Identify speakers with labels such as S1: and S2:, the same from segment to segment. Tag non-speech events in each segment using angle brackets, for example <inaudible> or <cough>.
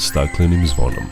S1: staklenim zvonom.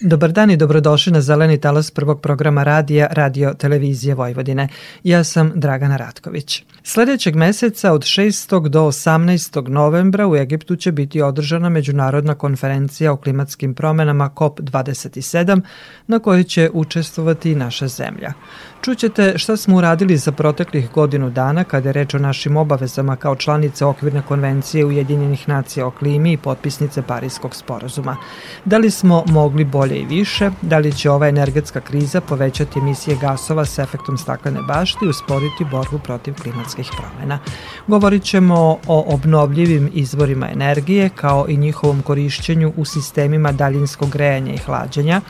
S2: Dobar dan i dobrodošli na Zeleni talas prvog programa radija Radio Televizije Vojvodine. Ja sam Dragana Ratković. Sledećeg meseca od 6. do 18. novembra u Egiptu će biti održana međunarodna konferencija o klimatskim promenama COP27 na kojoj će učestvovati naša zemlja. Čućete šta smo uradili za proteklih godinu dana kada je reč o našim obavezama kao članice okvirne konvencije Ujedinjenih nacija o klimi i potpisnice Parijskog sporazuma. Da li smo mogli bolje i više? Da li će ova energetska kriza povećati emisije gasova s efektom staklene bašte i usporiti borbu protiv klimatskih promena? Govorit ćemo o obnovljivim izvorima energije kao i njihovom korišćenju u sistemima daljinskog grejanja i hlađenja,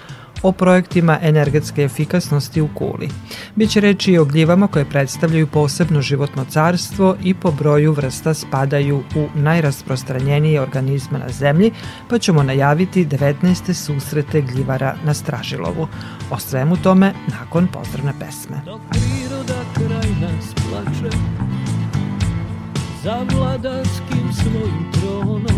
S2: o projektima energetske efikasnosti u Kuli. Biće reči i o gljivama koje predstavljaju posebno životno carstvo i po broju vrsta spadaju u najrasprostranjenije organizme na zemlji, pa ćemo najaviti 19. susrete gljivara na Stražilovu. O svemu tome nakon pozdravne pesme. Dok priroda kraj nas plače, za vladarskim svojim tronom,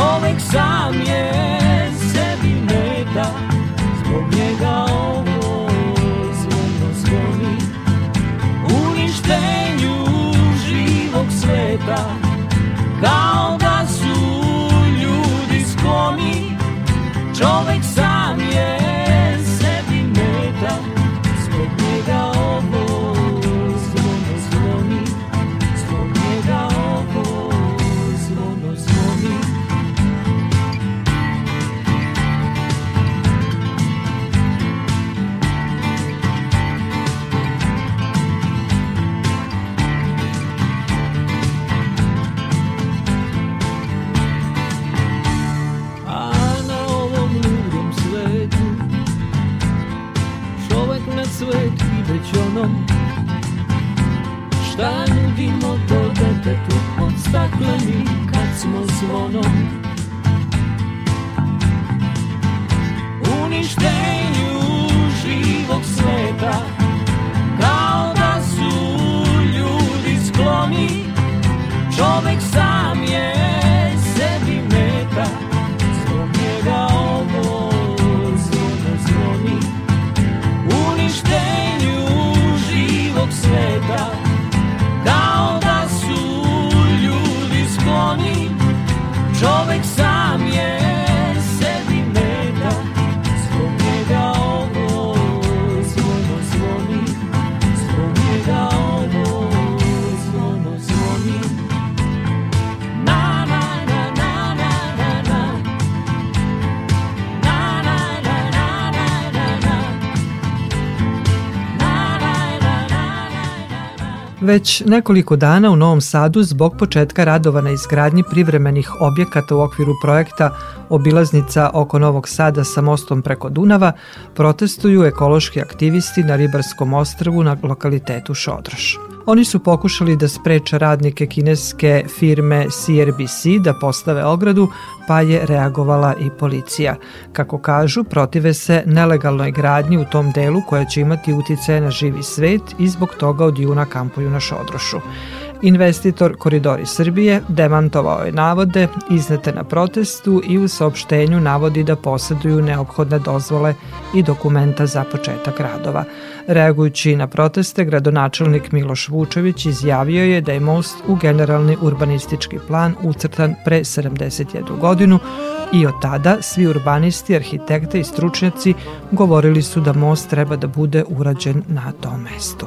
S2: Čovek sam je sebi meta Zbog njega ovo zvono zvoni. Uništenju živog sveta Kao da su ljudi skloni. Čovek stakleni kad
S3: smo zvonom. Uništenju živog sveta Kao da su ljudi skloni. Čovek
S2: Već nekoliko dana u Novom Sadu zbog početka radova na izgradnji privremenih objekata u okviru projekta Obilaznica oko Novog Sada sa mostom preko Dunava protestuju ekološki aktivisti na Ribarskom ostrvu na lokalitetu Šodroš. Oni su pokušali da spreče radnike kineske firme CRBC da postave ogradu, pa je reagovala i policija. Kako kažu, protive se nelegalnoj gradnji u tom delu koja će imati utice na živi svet i zbog toga od juna kampuju na Šodrošu. Investitor Koridori Srbije demantovao je navode iznete na protestu i u saopštenju navodi da poseduju neophodne dozvole i dokumenta za početak radova. Reagujući na proteste, gradonačelnik Miloš Vučević izjavio je da je most u generalni urbanistički plan ucrtan pre 71 godinu i od tada svi urbanisti, arhitekte i stručnjaci govorili su da most treba da bude urađen na tom mestu.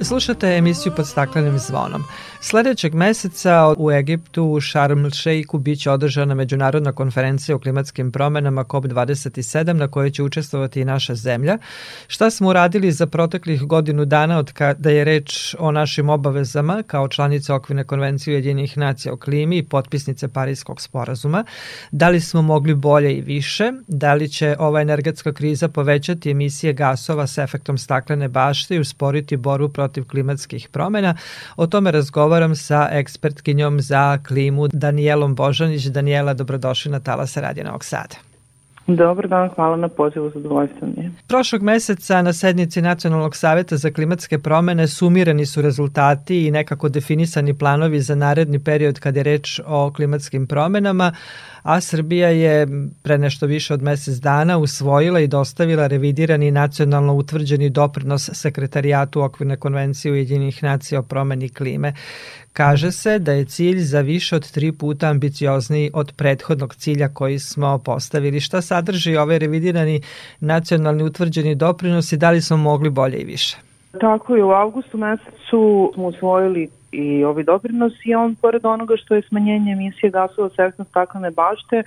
S2: Slušate emisiju pod staklenim zvonom. Sledećeg meseca u Egiptu u Sharm el-Sheikhu biće održana međunarodna konferencija o klimatskim promenama COP27 na kojoj će učestvovati i naša zemlja. Šta smo uradili za proteklih godinu dana od kada je reč o našim obavezama kao članica okvirne konvencije Ujedinjenih nacija o klimi i potpisnice Parijskog sporazuma? Da li smo mogli bolje i više? Da li će ova energetska kriza povećati emisije gasova sa efektom staklene bašte i usporiti borbu protiv klimatskih promena? O tome razgovaramo razgovaram sa ekspertkinjom za klimu Danijelom Božanić. Daniela, dobrodošli na Talasa Radio Novog Sada.
S1: Dobar dan, hvala na pozivu, zadovoljstvo mi je.
S2: Prošlog meseca na sednici Nacionalnog saveta za klimatske promene sumirani su rezultati i nekako definisani planovi za naredni period kad je reč o klimatskim promenama, a Srbija je pre nešto više od mesec dana usvojila i dostavila revidirani nacionalno utvrđeni doprinos sekretarijatu okvirne konvencije Ujedinjenih nacija o promeni klime. Kaže se da je cilj za više od tri puta ambiciozniji od prethodnog cilja koji smo postavili. Šta sadrži ovaj revidirani nacionalni utvrđeni doprinos i da li smo mogli bolje i više?
S1: Tako je, u avgustu mesecu smo usvojili i ovi doprinos i on pored onoga što je smanjenje emisije gasova sa efektom staklene bašte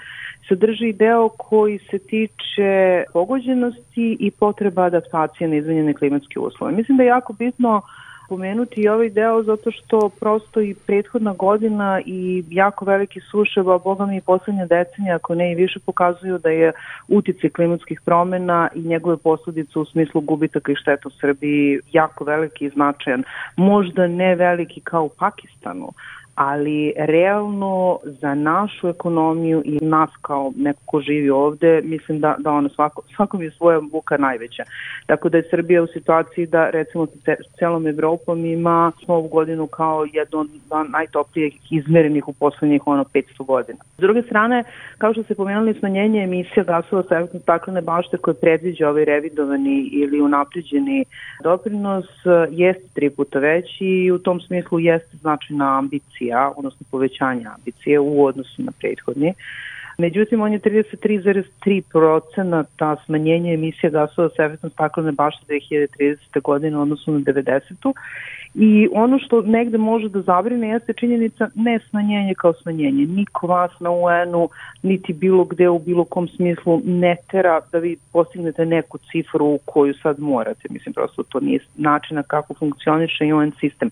S1: sadrži deo koji se tiče pogođenosti i potreba adaptacije na izmenjene klimatske uslove. Mislim da je jako bitno pomenuti i ovaj deo zato što prosto i prethodna godina i jako veliki suše, a boga mi i poslednja decenija, ako ne i više, pokazuju da je utice klimatskih promena i njegove posledice u smislu gubitaka i šteta u Srbiji jako veliki i značajan. Možda ne veliki kao u Pakistanu, ali realno za našu ekonomiju i nas kao neko ko živi ovde, mislim da, da ono svako, svakom je svoja buka najveća. Tako da je Srbija u situaciji da recimo sa celom Evropom ima ovu godinu kao jednu od najtoplijih izmerenih u poslednjih ono 500 godina. S druge strane, kao što se pomenuli smanjenje emisija gasova sa efektom staklene bašte koje predviđa ovaj revidovani ili unapređeni doprinos jeste tri puta veći i u tom smislu jeste značajna ambicija ambicija, odnosno povećanja ambicije u odnosu na prethodni. Međutim, on je 33,3 ta smanjenje emisije gasova sa efektom staklene bašte 2030. godine u odnosu na 90. I ono što negde može da zabrine jeste činjenica ne smanjenje kao smanjenje. Niko vas na UN-u, niti bilo gde u bilo kom smislu ne tera da vi postignete neku cifru koju sad morate. Mislim, prosto to nije načina kako funkcioniše UN sistem.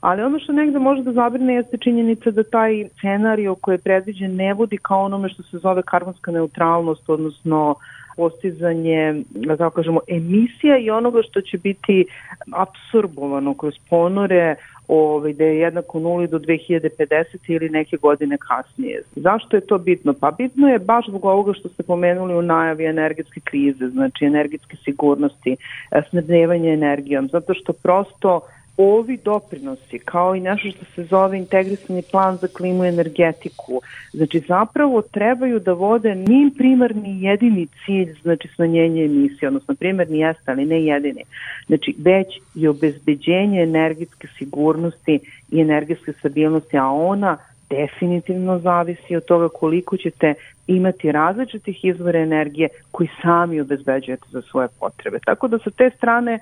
S1: Ali ono što negde može da zabrine jeste činjenica da taj scenario koji je predviđen ne vodi kao onome što se zove karbonska neutralnost, odnosno postizanje, da tako kažemo, emisija i onoga što će biti absorbovano kroz ponore ovaj, da je jednako nuli do 2050 ili neke godine kasnije. Zašto je to bitno? Pa bitno je baš zbog ovoga što ste pomenuli u najavi energetske krize, znači energetske sigurnosti, snabdevanje energijom, zato što prosto ovi doprinosi, kao i nešto što se zove integrisani plan za klimu i energetiku, znači zapravo trebaju da vode ni primarni jedini cilj, znači smanjenje emisije, odnosno primarni jeste, ali ne jedini, znači već i obezbeđenje energetske sigurnosti i energetske stabilnosti, a ona definitivno zavisi od toga koliko ćete imati različitih izvora energije koji sami obezbeđujete za svoje potrebe. Tako da sa te strane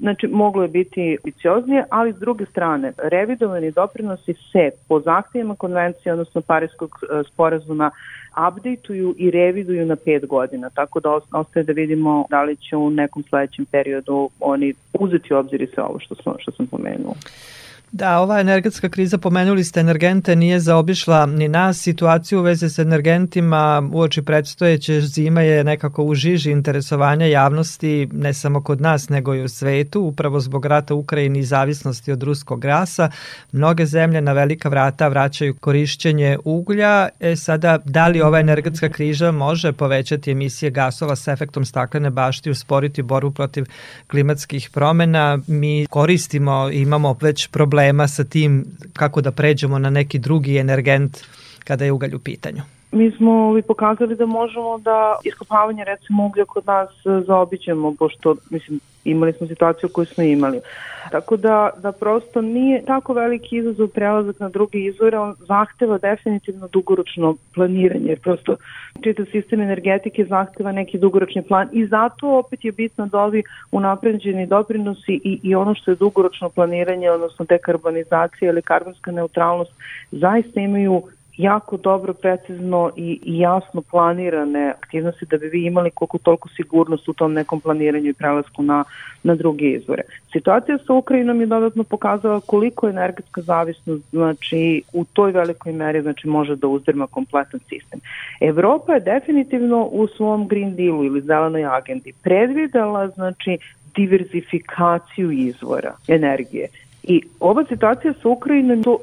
S1: Znači, moglo je biti ambicioznije, ali s druge strane, revidovani doprinosi se po zahtjevima konvencije, odnosno Parijskog e, sporazuma, updateuju i reviduju na pet godina, tako da ostaje da vidimo da li će u nekom sledećem periodu oni uzeti u obzir i sve ovo što sam, što sam pomenuo.
S2: Da, ova energetska kriza, pomenuli ste energente, nije zaobišla ni nas. Situaciju u veze s energentima uoči predstojeće zima je nekako u žiži interesovanja javnosti, ne samo kod nas, nego i u svetu, upravo zbog rata Ukrajini i zavisnosti od ruskog gasa. Mnoge zemlje na velika vrata vraćaju korišćenje uglja. E sada, da li ova energetska križa može povećati emisije gasova sa efektom staklene bašte i usporiti borbu protiv klimatskih promena? Mi koristimo, imamo već problema sa tim kako da pređemo na neki drugi energent kada je ugalj u pitanju.
S1: Mi smo li pokazali da možemo da iskopavanje recimo uglja kod nas zaobićemo, pošto mislim imali smo situaciju koju smo imali. Tako da, da prosto nije tako veliki izazov prelazak na druge izvore, on zahteva definitivno dugoročno planiranje, prosto čitav sistem energetike zahteva neki dugoročni plan i zato opet je bitno da ovi unapređeni doprinosi i, i ono što je dugoročno planiranje, odnosno dekarbonizacija ili karbonska neutralnost, zaista imaju jako dobro, precizno i, jasno planirane aktivnosti da bi vi imali koliko toliko sigurnost u tom nekom planiranju i prelasku na, na druge izvore. Situacija sa Ukrajinom je dodatno pokazala koliko energetska zavisnost znači u toj velikoj meri znači može da uzdrma kompletan sistem. Evropa je definitivno u svom Green Dealu ili zelenoj agendi predvidela znači diverzifikaciju izvora energije. I ova situacija sa Ukrajinom to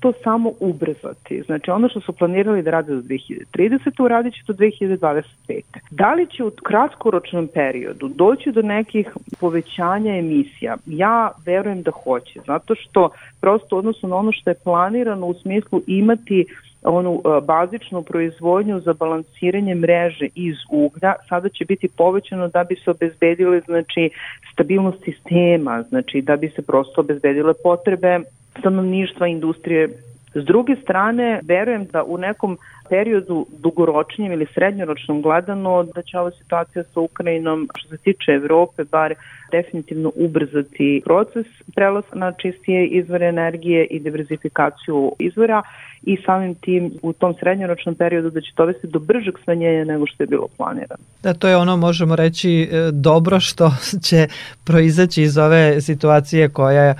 S1: to samo ubrzati. Znači ono što su planirali da rade do 2030. uradit će do 2025. Da li će u kratkoročnom periodu doći do nekih povećanja emisija? Ja verujem da hoće, zato što prosto odnosno na ono što je planirano u smislu imati onu e, bazičnu proizvodnju za balansiranje mreže iz uglja sada će biti povećano da bi se obezbedile znači stabilnost sistema, znači da bi se prosto obezbedile potrebe stanovništva, industrije. S druge strane, verujem da u nekom periodu dugoročnjem ili srednjoročnom gledano da će ova situacija sa Ukrajinom što se tiče Evrope bar definitivno ubrzati proces prelaska na čistije izvore energije i diverzifikaciju izvora i samim tim u tom srednjoročnom periodu da će to vesti do bržeg smanjenja nego što je bilo planirano.
S2: Da, to je ono, možemo reći, e, dobro što <laughs> će proizaći iz ove situacije koja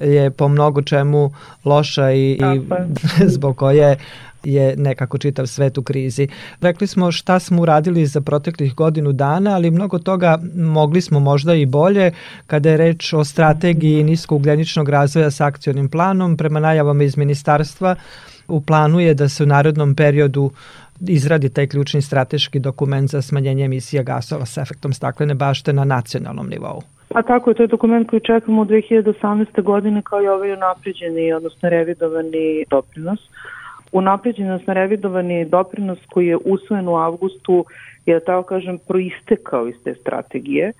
S2: je po mnogo čemu loša i, i <laughs> zbog koje je nekako čitav svet u krizi. Rekli smo šta smo uradili za proteklih godinu dana, ali mnogo toga mogli smo možda i bolje kada je reč o strategiji niskougljeničnog razvoja sa akcionim planom. Prema najavama iz ministarstva u planu je da se u narodnom periodu izradi taj ključni strateški dokument za smanjenje emisija gasova sa efektom staklene bašte na nacionalnom nivou.
S1: Pa tako je, to je dokument koji čekamo od 2018. godine kao i ovaj unapređeni, odnosno revidovani doprinos. Unapređeni, odnosno revidovani doprinos koji je usvojen u avgustu je, da tako kažem, proistekao iz te strategije.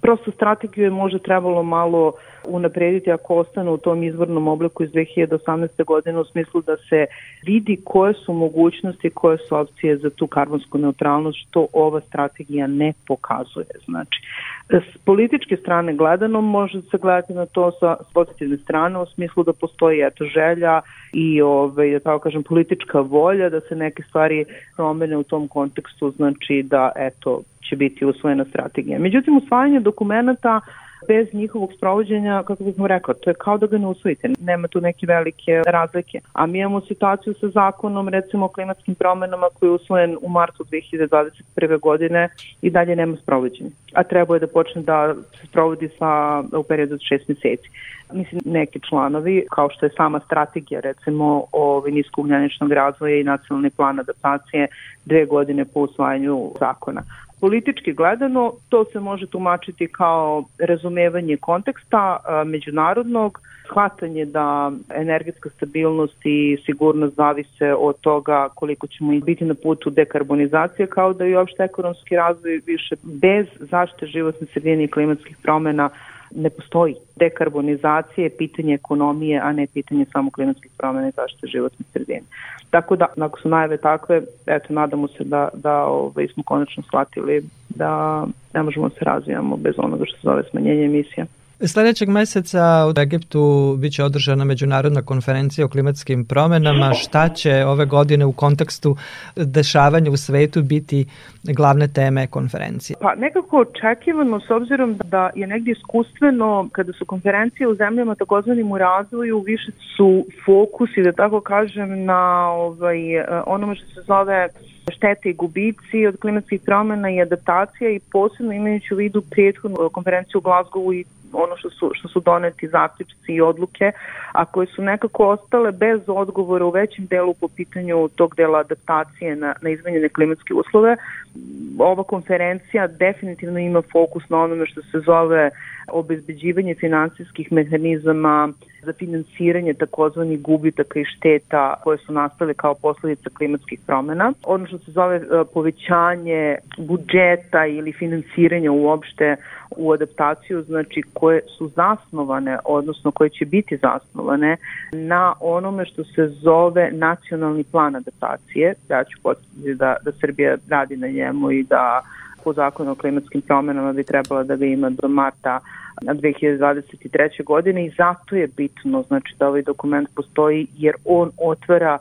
S1: Prosto strategiju je možda trebalo malo unaprediti ako ostane u tom izvornom obliku iz 2018. godine u smislu da se vidi koje su mogućnosti, koje su opcije za tu karbonsku neutralnost, što ova strategija ne pokazuje. Znači, s političke strane gledano može se gledati na to sa pozitivne strane u smislu da postoji eto želja i ovaj, da tako kažem politička volja da se neke stvari promene u tom kontekstu znači da eto će biti usvojena strategija. Međutim, usvajanje dokumenta bez njihovog sprovođenja, kako bih vam rekao, to je kao da ga ne usvojite, nema tu neke velike razlike. A mi imamo situaciju sa zakonom, recimo o klimatskim promenama koji je usvojen u martu 2021. godine i dalje nema sprovođenja. A treba je da počne da se sprovodi sa, u periodu od šest meseci. Mislim, neki članovi, kao što je sama strategija, recimo, o niskougnjaničnog razvoja i nacionalni plan adaptacije dve godine po usvajanju zakona. Politički gledano, to se može tumačiti kao razumevanje konteksta međunarodnog, shvatanje da energetska stabilnost i sigurnost zavise od toga koliko ćemo biti na putu dekarbonizacije, kao da i uopšte ekonomski razvoj više bez zaštite životne sredine i klimatskih promena ne postoji. Dekarbonizacija je pitanje ekonomije, a ne pitanje samo klimatskih promena i zaštite životne sredine. Tako da, ako su najave takve, eto, nadamo se da, da ovaj, smo konačno shvatili da ne možemo da se razvijamo bez onoga što se zove smanjenje emisija.
S2: Sledećeg meseca u Egiptu biće održana međunarodna konferencija o klimatskim promenama. Šta će ove godine u kontekstu dešavanja u svetu biti glavne teme konferencije?
S1: Pa nekako očekivano s obzirom da je negdje iskustveno kada su konferencije u zemljama takozvanim u razvoju više su fokusi da tako kažem na ovaj, onome što se zove štete i gubici od klimatskih promena i adaptacija i posebno imajući u vidu prethodnu konferenciju u Glasgowu i ono što su, što su doneti zaključci i odluke, a koje su nekako ostale bez odgovora u većem delu po pitanju tog dela adaptacije na, na izmenjene klimatske uslove, ova konferencija definitivno ima fokus na onome što se zove obezbeđivanje finansijskih mehanizama za finansiranje takozvanih gubitaka i šteta koje su nastale kao posledica klimatskih promena. Ono što se zove e, povećanje budžeta ili finansiranja uopšte u adaptaciju, znači koje su zasnovane, odnosno koje će biti zasnovane na onome što se zove nacionalni plan adaptacije. Ja ću podsjetiti da, da Srbija radi na njemu i da po zakonu o klimatskim promenama bi trebala da ga ima do marta 2023. godine i zato je bitno znači da ovaj dokument postoji jer on otvara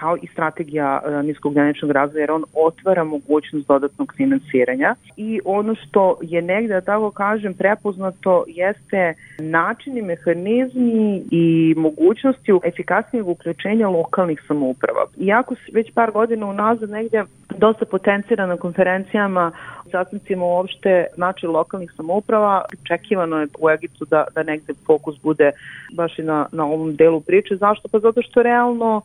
S1: kao i strategija e, niskogljeničnog razvoja, jer on otvara mogućnost dodatnog finansiranja i ono što je negde, da tako kažem, prepoznato jeste načini, mehanizmi i mogućnosti efikasnijeg uključenja lokalnih samouprava. Iako se već par godina unazad negde dosta potencira na konferencijama, sastancima uopšte znači lokalnih samouprava, očekivano je u Egiptu da, da negde fokus bude baš i na, na ovom delu priče. Zašto? Pa zato što realno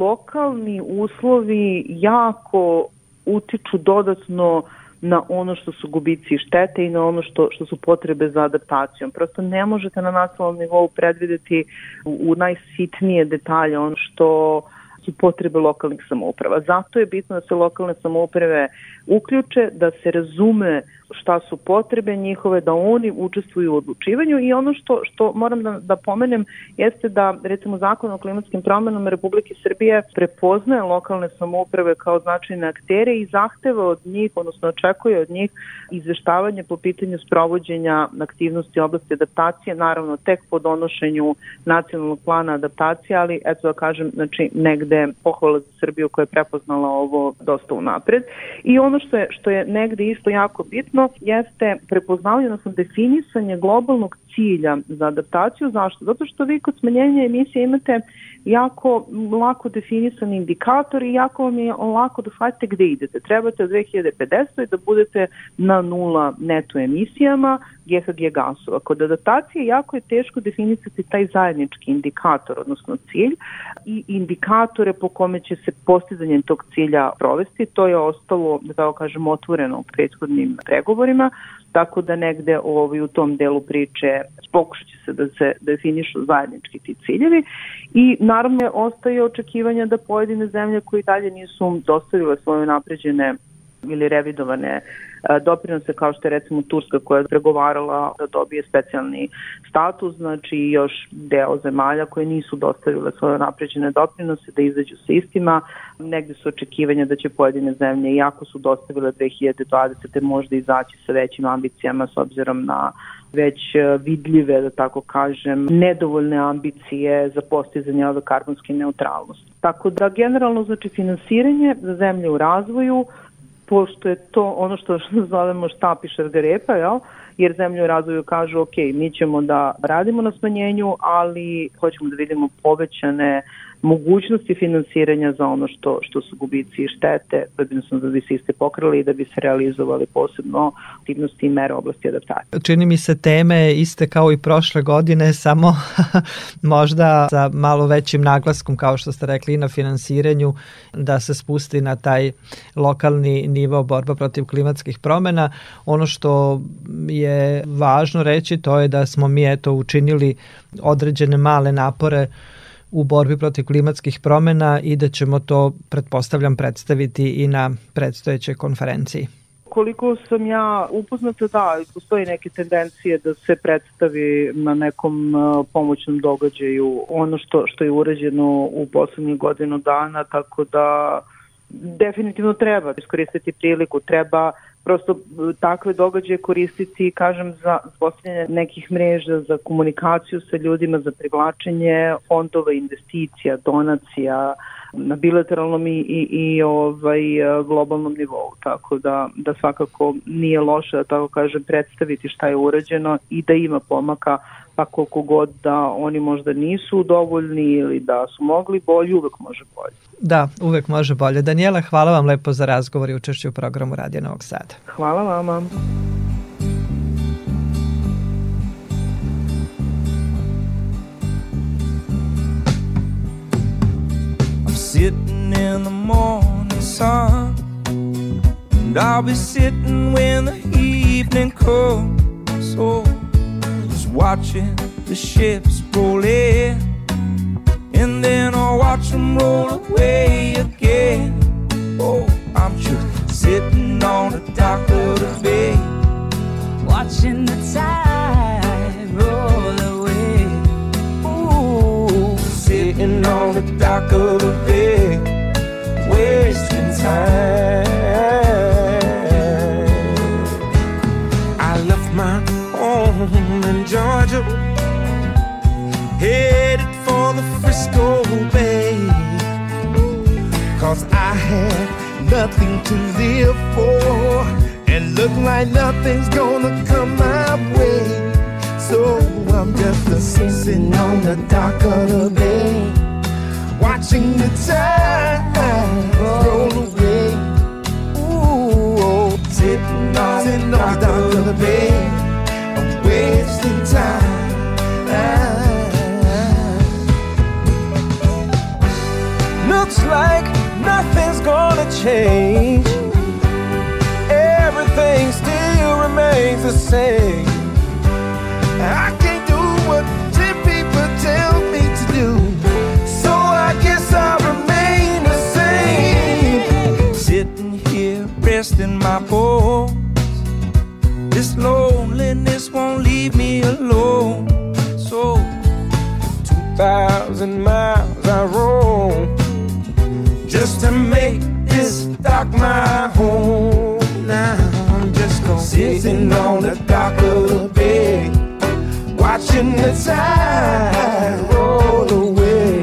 S1: lokalni uslovi jako utiču dodatno na ono što su gubici i štete i na ono što, što su potrebe za adaptacijom. Prosto ne možete na nacionalnom nivou predvideti u, u najsitnije detalje ono što su potrebe lokalnih samouprava. Zato je bitno da se lokalne samouprave uključe, da se razume šta su potrebe njihove, da oni učestvuju u odlučivanju i ono što, što moram da, da pomenem jeste da recimo zakon o klimatskim promenama Republike Srbije prepoznaje lokalne samouprave kao značajne aktere i zahteva od njih, odnosno očekuje od njih izveštavanje po pitanju sprovođenja aktivnosti oblasti adaptacije, naravno tek po donošenju nacionalnog plana adaptacije, ali eto da kažem, znači negde pohvala za Srbiju koja je prepoznala ovo dosta unapred. I ono što je, što je negde isto jako bitno, bitno jeste prepoznavanje, odnosno definisanje globalnog cilja za adaptaciju. Zašto? Zato što vi kod smanjenja emisije imate jako lako definisan indikator i jako vam je lako da shvatite gde idete. Trebate od 2050. da budete na nula neto emisijama GHG gasova. Kod adaptacije jako je teško definisati taj zajednički indikator, odnosno cilj i indikatore po kome će se postizanje tog cilja provesti. To je ostalo, da tako kažem, otvoreno u prethodnim pregovorima tako da negde ovaj, u tom delu priče pokušat će se da se definišu zajednički ti ciljevi i naravno ostaje očekivanja da pojedine zemlje koji dalje nisu dostavile svoje napređene ili revidovane doprinose kao što je recimo Turska koja je pregovarala da dobije specijalni status, znači još deo zemalja koje nisu dostavile svoje napređene doprinose da izađu sa istima. Negde su očekivanja da će pojedine zemlje, iako su dostavile 2020. možda izaći sa većim ambicijama s obzirom na već e, vidljive, da tako kažem, nedovoljne ambicije za postizanje ove karbonske neutralnosti. Tako da generalno znači finansiranje za zemlje u razvoju pošto je to ono što <laughs> zovemo štap i šargarepa, jel? jer zemlje u razvoju kažu ok, mi ćemo da radimo na smanjenju, ali hoćemo da vidimo povećane mogućnosti finansiranja za ono što, što su gubici i štete, odnosno da bi se iste pokrali i da bi se realizovali posebno aktivnosti i mere oblasti adaptacije.
S2: Čini mi se teme iste kao i prošle godine, <laughs> samo možda sa malo većim naglaskom, kao što ste rekli, na finansiranju, da se spusti na taj lokalni nivo borba protiv klimatskih promena. Ono što je važno reći to je da smo mi eto učinili određene male napore u borbi protiv klimatskih promena i da ćemo to, pretpostavljam, predstaviti i na predstojećoj konferenciji.
S1: Koliko sam ja upoznata, da, postoji neke tendencije da se predstavi na nekom uh, pomoćnom događaju ono što, što je urađeno u poslednjih godinu dana, tako da definitivno treba iskoristiti priliku, treba prosto e, takve događaje koristiti, kažem, za postavljanje nekih mreža, za komunikaciju sa ljudima, za privlačenje fondova, investicija, donacija, na bilateralnom i, i, i ovaj, e, globalnom nivou, tako da, da svakako nije loše da tako kažem predstaviti šta je urađeno i da ima pomaka pa koliko god da oni možda nisu dovoljni ili da su mogli bolje, uvek može bolje.
S2: Da, uvek može bolje. Daniela, hvala vam lepo za razgovor i učešću u programu Radija Novog Sada.
S1: Hvala vama. I'm sitting in the morning sun
S4: And I'll be sitting when the evening comes. Oh, watching the ships roll in. And then I'll watch them roll away again. Oh, I'm just sitting on the dock of the bay.
S5: Watching the tide roll away.
S4: Ooh, sitting on the dock of the bay. Wasting time. Headed for the Frisco Bay. Cause I had nothing to live for. And look like nothing's gonna come my way. So I'm just a sitting on the dock of the bay. Watching the tide roll away. Ooh, oh, sitting on, the dock of the bay. I'm wasting time. Looks like nothing's gonna change. Everything still remains the same. I can't do what ten people tell me to do. So I guess I'll remain the same. Sitting here resting my bones. This loneliness won't leave me alone. So, 2,000 miles I roam just to make this dock my home. Now I'm just gonna sitting on the dock of the bay, watching the tide roll away.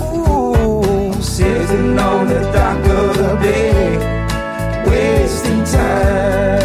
S4: Ooh, sitting on the dock of the bay, wasting time.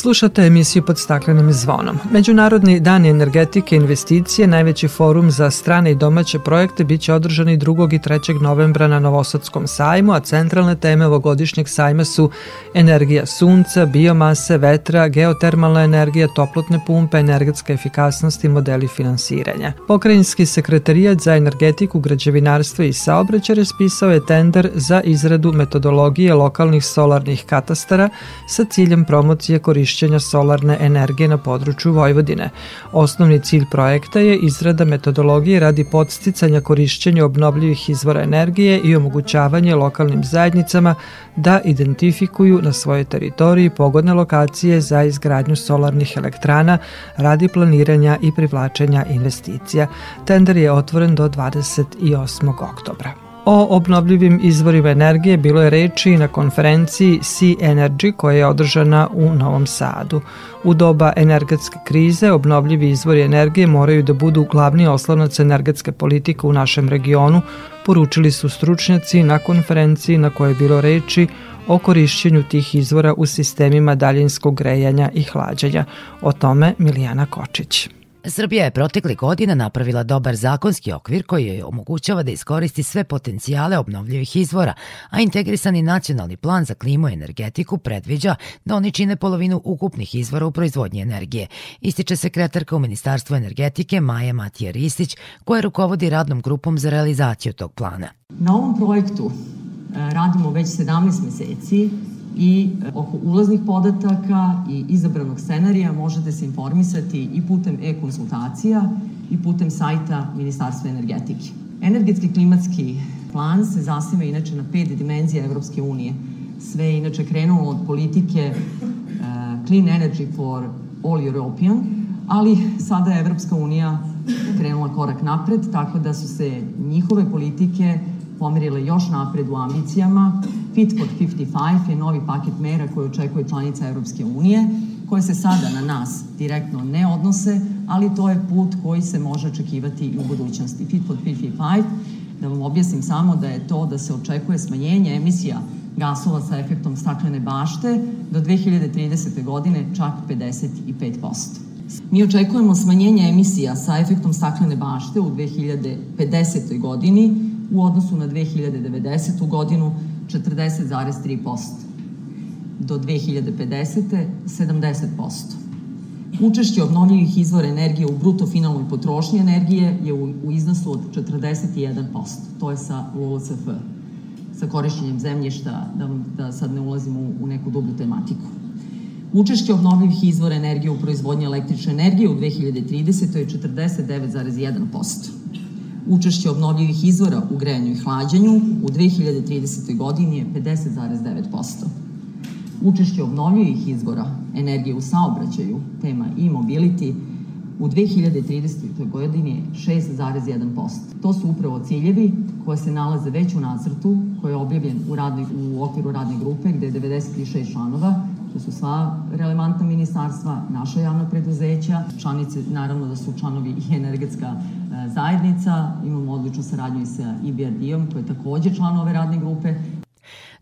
S2: Slušate emisiju pod staklenim zvonom. Međunarodni dan energetike i investicije, najveći forum za strane i domaće projekte, bit će održani 2. i 3. novembra na Novosadskom sajmu, a centralne teme ovogodišnjeg sajma su energija sunca, biomase, vetra, geotermalna energija, toplotne pumpe, energetska efikasnost i modeli finansiranja. Pokrajinski sekretarijat za energetiku, građevinarstvo i saobraćaj raspisao je tender za izradu metodologije lokalnih solarnih katastara sa ciljem promocije korišćenja solarne energije na području Vojvodine. Osnovni cilj projekta je izrada metodologije radi podsticanja korišćenja obnovljivih izvora energije i omogućavanje lokalnim zajednicama da identifikuju na svojoj teritoriji pogodne lokacije za izgradnju solarnih elektrana radi planiranja i privlačenja investicija. Tender je otvoren do 28. oktobra. O obnovljivim izvorima energije bilo je reči na konferenciji Sea Energy koja je održana u Novom Sadu. U doba energetske krize obnovljivi izvori energije moraju da budu glavni oslonac energetske politike u našem regionu, poručili su stručnjaci na konferenciji na kojoj je bilo reči o korišćenju tih izvora u sistemima daljinskog grejanja i hlađanja. O tome Milijana Kočić.
S6: Srbija je protekli godina napravila dobar zakonski okvir koji joj omogućava da iskoristi sve potencijale obnovljivih izvora, a integrisani nacionalni plan za klimu i energetiku predviđa da oni čine polovinu ukupnih izvora u proizvodnji energije. Ističe sekretarka u Ministarstvu energetike Maja Matija Ristić, koja rukovodi radnom grupom za realizaciju tog plana.
S7: Na ovom projektu e, radimo već 17 meseci i e, oko ulaznih podataka i izabranog scenarija možete se informisati i putem e-konsultacija i putem sajta Ministarstva energetike. Energetski klimatski plan se zasniva inače na pet dimenzija Evropske unije. Sve je inače krenulo od politike uh, Clean Energy for All European, ali sada je Evropska unija krenula korak napred, tako da su se njihove politike pomerile još napred u ambicijama, Fit for 55 je novi paket mera koje očekuje članica Evropske unije, koje se sada na nas direktno ne odnose, ali to je put koji se može očekivati i u budućnosti. Fit for 55, da vam objasnim samo da je to da se očekuje smanjenje emisija gasova sa efektom staklene bašte do 2030. godine čak 55%. Mi očekujemo smanjenje emisija sa efektom staklene bašte u 2050. godini u odnosu na 2090. godinu 40,3%. Do 2050. 70%. Učešće obnovljivih izvora energije u bruto finalnoj potrošnji energije je u, u iznosu od 41%. To je sa LULCF, sa korišćenjem zemljišta, da, da sad ne ulazim u, u neku dublju tematiku. Učešće obnovljivih izvora energije u proizvodnji električne energije u 2030. je 49,1%. Učešće obnovljivih izvora u grejanju i hlađenju u 2030. godini je 50,9%. Učešće obnovljivih izvora energije u saobraćaju, tema e-mobility, u 2030. godini je 6,1%. To su upravo ciljevi koje se nalaze već u nacrtu koji je objavljen u, radnoj, u okviru radne grupe gde je 96 članova To su sva relevantna ministarstva, naša javna preduzeća, članice, naravno da su članovi i energetska e, zajednica, imamo odličnu saradnju i sa IBRD-om, koji je takođe član ove radne grupe.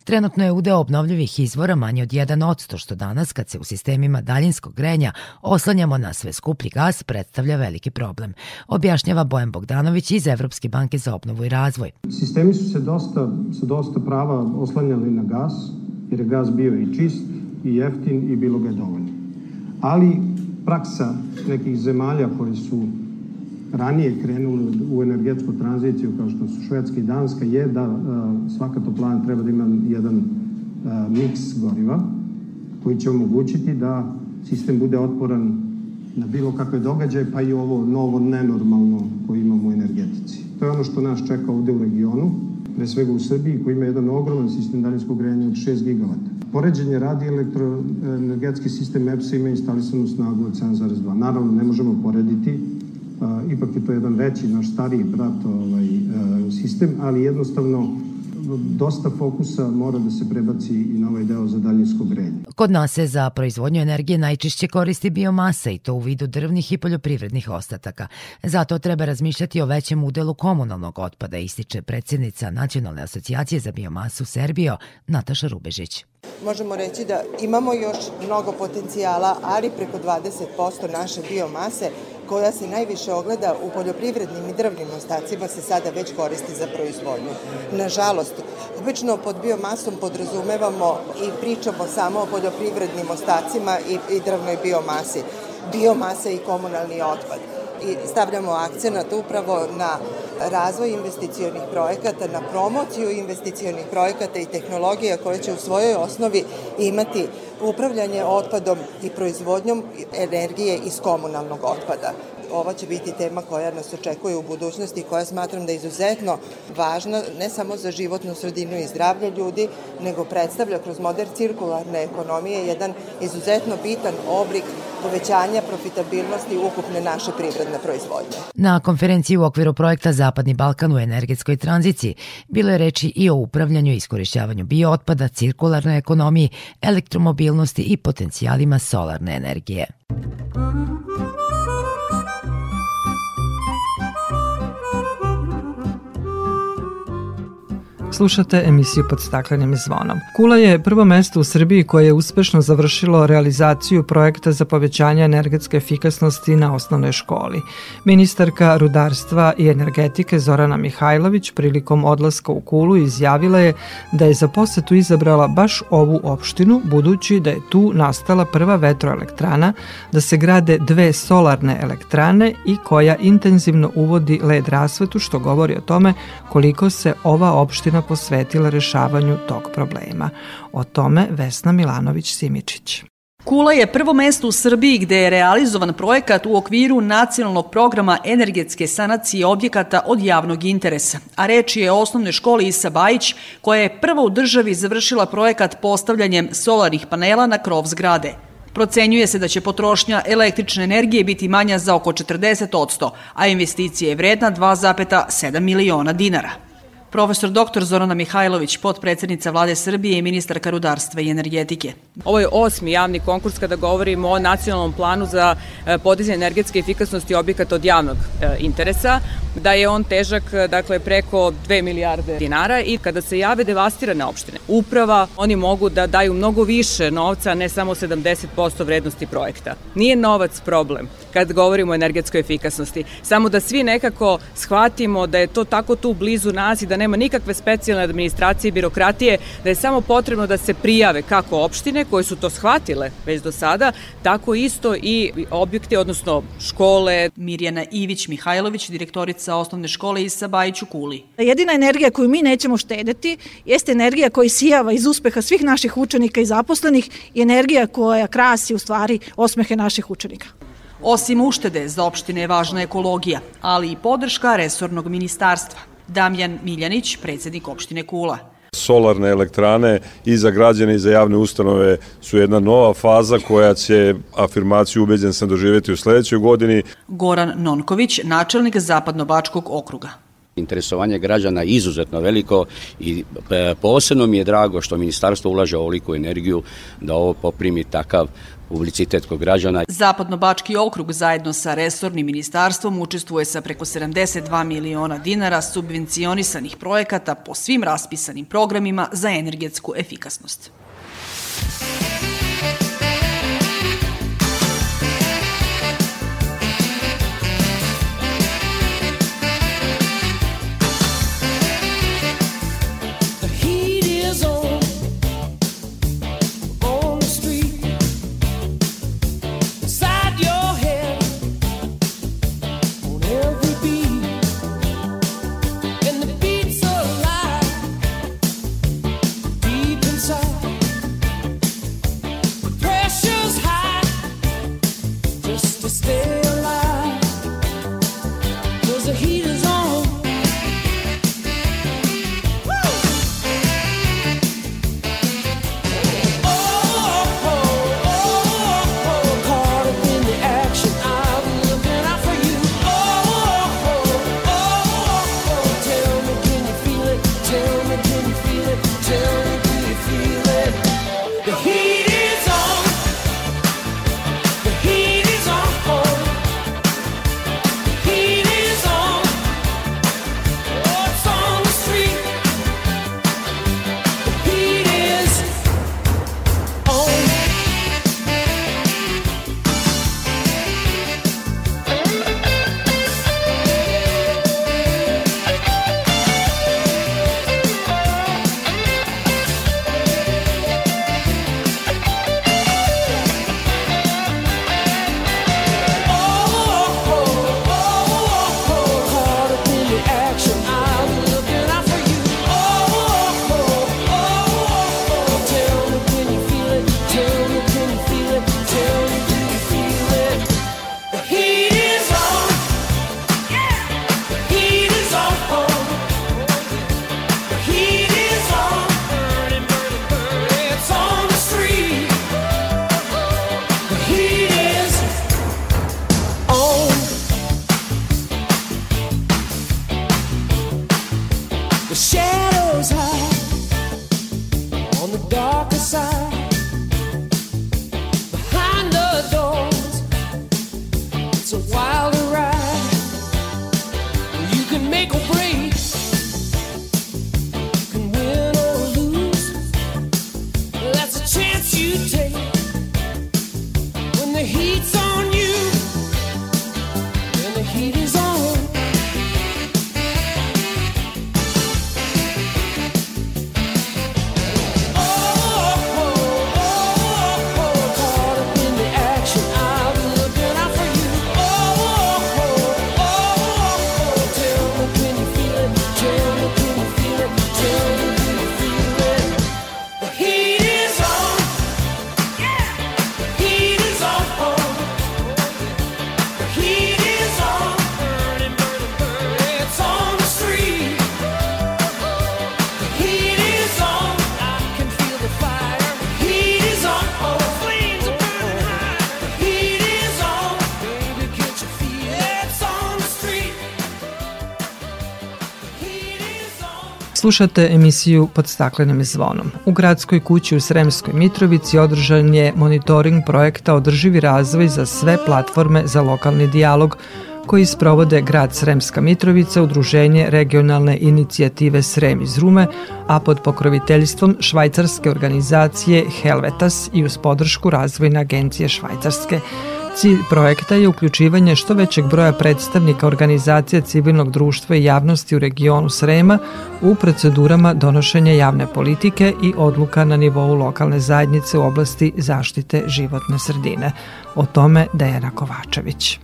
S6: Trenutno je udeo obnovljivih izvora manje od 1%, što danas, kad se u sistemima daljinskog grenja oslanjamo na sve skuplji gas, predstavlja veliki problem. Objašnjava Bojan Bogdanović iz Evropske banke za obnovu i razvoj.
S8: Sistemi su se dosta, sa dosta prava oslanjali na gas, jer je gas bio i čist, i jeftin i bilo ga je dovoljno. Ali praksa nekih zemalja koji su ranije krenuli u energetsku tranziciju kao što su Švedska i Danska je da svaka toplana treba da ima jedan miks goriva koji će omogućiti da sistem bude otporan na bilo kakve događaje, pa i ovo novo nenormalno koje imamo u energetici. To je ono što nas čeka ovde u regionu, pre svega u Srbiji, koji ima jedan ogroman sistem daljinskog grejanja od 6 gigavata. Poređenje radi elektroenergetski sistem EPS-a ima instalisanu snagu od 7,2. Naravno, ne možemo porediti, ipak je to jedan veći, naš stariji brat ovaj, sistem, ali jednostavno dosta fokusa mora da se prebaci i na ovaj deo za daljinsko grejanje.
S6: Kod nas se za proizvodnju energije najčešće koristi biomasa i to u vidu drvnih i poljoprivrednih ostataka. Zato treba razmišljati o većem udelu komunalnog otpada, ističe predsjednica Nacionalne asocijacije za biomasu Serbio, Nataša Rubežić.
S9: Možemo reći da imamo još mnogo potencijala, ali preko 20% naše biomase koja se najviše ogleda u poljoprivrednim i drvnim ostacima se sada već koristi za proizvodnju. Nažalost, obično pod biomasom podrazumevamo i pričamo samo o poljoprivrednim ostacima i, i drvnoj biomasi. Biomasa i komunalni otpad i stavljamo akcenat upravo na razvoj investicionih projekata, na promociju investicionih projekata i tehnologija koje će u svojoj osnovi imati upravljanje otpadom i proizvodnjom energije iz komunalnog otpada ova će biti tema koja nas očekuje u budućnosti i koja smatram da je izuzetno važna ne samo za životnu sredinu i zdravlje ljudi, nego predstavlja kroz model cirkularne ekonomije jedan izuzetno bitan oblik povećanja profitabilnosti ukupne naše privredne proizvodnje.
S6: Na konferenciji u okviru projekta Zapadni Balkan u energetskoj tranziciji bilo je reči i o upravljanju i iskorišćavanju biootpada, cirkularnoj ekonomiji, elektromobilnosti i potencijalima solarne energije.
S2: Slušate emisiju pod staklenim zvonom. Kula je prvo mesto u Srbiji koje je uspešno završilo realizaciju projekta za povećanje energetske efikasnosti na osnovnoj školi. Ministarka rudarstva i energetike Zorana Mihajlović prilikom odlaska u Kulu izjavila je da je za posetu izabrala baš ovu opštinu budući da je tu nastala prva vetroelektrana, da se grade dve solarne elektrane i koja intenzivno uvodi led rasvetu što govori o tome koliko se ova opština posvetila rešavanju tog problema. O tome Vesna Milanović-Simičić.
S10: Kula je prvo mesto u Srbiji gde je realizovan projekat u okviru nacionalnog programa energetske sanacije objekata od javnog interesa, a reč je o osnovnoj školi Isa Bajić, koja je prva u državi završila projekat postavljanjem solarnih panela na krov zgrade. Procenjuje se da će potrošnja električne energije biti manja za oko 40%, a investicija je vredna 2,7 miliona dinara. Profesor dr. Zorana Mihajlović, potpredsednica Vlade Srbije i ministarka rudarstva i energetike.
S11: Ovo je osmi javni konkurs kada govorimo o nacionalnom planu za e, podizanje energetske efikasnosti objekata od javnog e, interesa, da je on težak dakle, preko 2 milijarde dinara i kada se jave devastirane opštine, uprava, oni mogu da daju mnogo više novca, ne samo 70% vrednosti projekta. Nije novac problem kad govorimo o energetskoj efikasnosti, samo da svi nekako shvatimo da je to tako tu blizu nas i da nema nikakve specijalne administracije i birokratije, da je samo potrebno da se prijave kako opštine koje su to shvatile već do sada, tako isto i objekte, odnosno škole.
S10: Mirjana Ivić Mihajlović, direktorica osnovne škole iz Sabajić u Kuli.
S12: Jedina energija koju mi nećemo štedeti jeste energija koja sijava iz uspeha svih naših učenika i zaposlenih i energija koja krasi u stvari osmehe naših učenika.
S10: Osim uštede, za opštine je važna ekologija, ali i podrška resornog ministarstva. Damjan Miljanić, predsednik opštine Kula.
S13: Solarne elektrane i za građane i za javne ustanove su jedna nova faza koja će afirmaciju ubeđen sam doživeti u sledećoj godini.
S10: Goran Nonković, načelnik Zapadnobačkog okruga.
S14: Interesovanje građana je izuzetno veliko i e, posebno mi je drago što ministarstvo ulaže ovoliku energiju da ovo poprimi takav publicitet kod građana.
S10: Zapadno-Bački okrug zajedno sa resornim ministarstvom učestvuje sa preko 72 miliona dinara subvencionisanih projekata po svim raspisanim programima za energetsku efikasnost.
S2: Slušate emisiju pod staklenim zvonom. U gradskoj kući u Sremskoj Mitrovici održan je monitoring projekta Održivi razvoj za sve platforme za lokalni dijalog koji sprovode grad Sremska Mitrovica, udruženje regionalne inicijative Srem iz Rume, a pod pokroviteljstvom švajcarske organizacije Helvetas i uz podršku razvojne agencije Švajcarske. Cilj projekta je uključivanje što većeg broja predstavnika organizacija civilnog društva i javnosti u regionu Srema u procedurama donošenja javne politike i odluka na nivou lokalne zajednice u oblasti zaštite životne sredine. O tome Dejana Kovačević.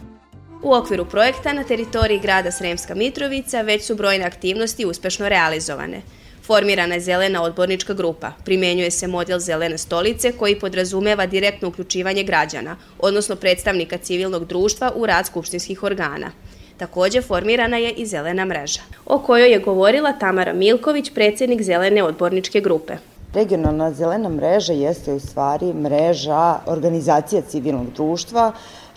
S15: U okviru projekta na teritoriji grada Sremska Mitrovica već su brojne aktivnosti uspešno realizovane. Formirana je zelena odbornička grupa. Primenjuje se model zelene stolice koji podrazumeva direktno uključivanje građana, odnosno predstavnika civilnog društva u rad skupštinskih organa. Takođe formirana je i zelena mreža, o kojoj je govorila Tamara Milković, predsednik zelene odborničke grupe.
S16: Regionalna zelena mreža jeste u stvari mreža organizacija civilnog društva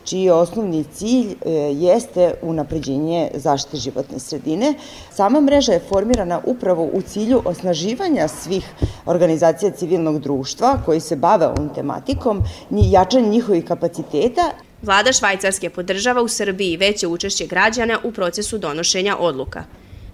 S16: čiji osnovni cilj e, jeste unapređenje zaštite životne sredine. Sama mreža je formirana upravo u cilju osnaživanja svih organizacija civilnog društva koji se bave ovom tematikom, jačanje njihovih kapaciteta
S15: Vlada Švajcarske podržava u Srbiji veće učešće građana u procesu donošenja odluka.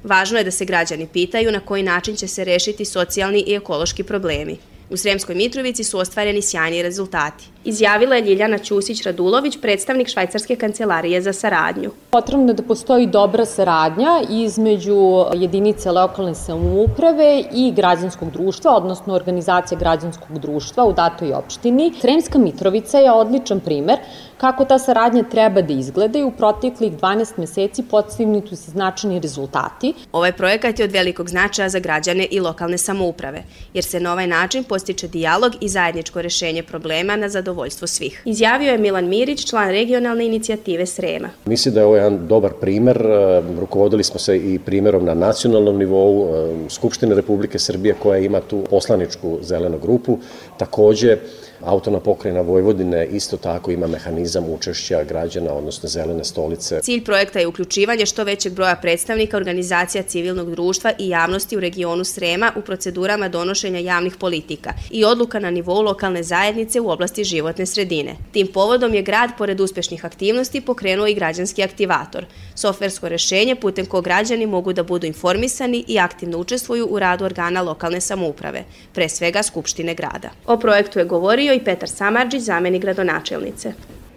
S15: Važno je da se građani pitaju na koji način će se rešiti socijalni i ekološki problemi. U Sremskoj Mitrovici su ostvareni sjajni rezultati. Izjavila je Ljiljana Ćusić-Radulović, predstavnik Švajcarske kancelarije za saradnju.
S17: Potrebno je da postoji dobra saradnja između jedinice lokalne samouprave i građanskog društva, odnosno organizacije građanskog društva u datoj opštini. Sremska Mitrovica je odličan primer kako ta saradnja treba da izgleda i u proteklih 12 meseci postignuti su značajni rezultati.
S15: Ovaj projekat je od velikog značaja za građane i lokalne samouprave, jer se na ovaj način postiče dijalog i zajedničko rešenje problema na zadovoljstvo svih. Izjavio je Milan Mirić, član regionalne inicijative Srema.
S18: Mislim da je ovo jedan dobar primer. E, rukovodili smo se i primerom na nacionalnom nivou e, Skupštine Republike Srbije koja ima tu poslaničku zelenu grupu. Takođe, Autona pokrajina Vojvodine isto tako ima mehanizam učešća građana, odnosno zelene stolice.
S15: Cilj projekta je uključivanje što većeg broja predstavnika organizacija civilnog društva i javnosti u regionu Srema u procedurama donošenja javnih politika i odluka na nivou lokalne zajednice u oblasti životne sredine. Tim povodom je grad, pored uspešnih aktivnosti, pokrenuo i građanski aktivator, softversko rešenje putem kog građani mogu da budu informisani i aktivno učestvuju u radu organa lokalne samouprave, pre svega Skupštine grada. O projektu je govorio i Petar Samarđić, zameni gradonačelnice.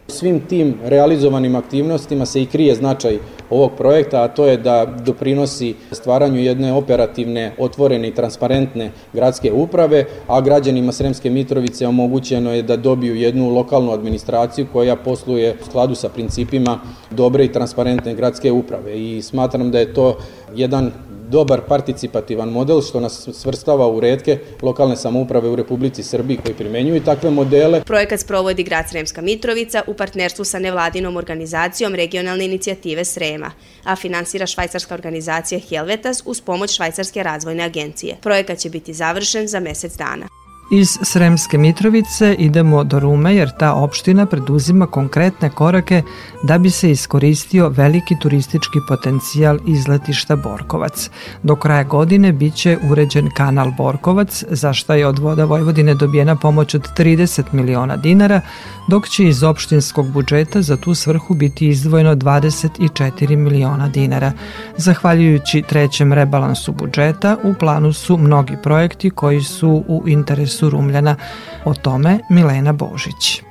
S19: Svim tim realizovanim aktivnostima se i krije značaj ovog projekta, a to je da doprinosi stvaranju jedne operativne, otvorene i transparentne gradske uprave, a građanima Sremske Mitrovice omogućeno je da dobiju jednu lokalnu administraciju koja posluje u skladu sa principima dobre i transparentne gradske uprave. I smatram da je to jedan dobar participativan model što nas svrstava u redke lokalne samouprave u Republici Srbiji koji primenjuju takve modele.
S15: Projekat sprovodi grad Sremska Mitrovica u partnerstvu sa nevladinom organizacijom regionalne inicijative Srema, a finansira švajcarska organizacija Helvetas uz pomoć Švajcarske razvojne agencije. Projekat će biti završen za mesec dana.
S2: Iz Sremske Mitrovice idemo do Rume jer ta opština preduzima konkretne korake da bi se iskoristio veliki turistički potencijal izletišta Borkovac. Do kraja godine biće uređen kanal Borkovac, za šta je od voda Vojvodine dobijena pomoć od 30 miliona dinara, dok će iz opštinskog budžeta za tu svrhu biti izdvojeno 24 miliona dinara. Zahvaljujući trećem rebalansu budžeta, u planu su mnogi projekti koji su u interesu Rumljana. O tome Milena Božić.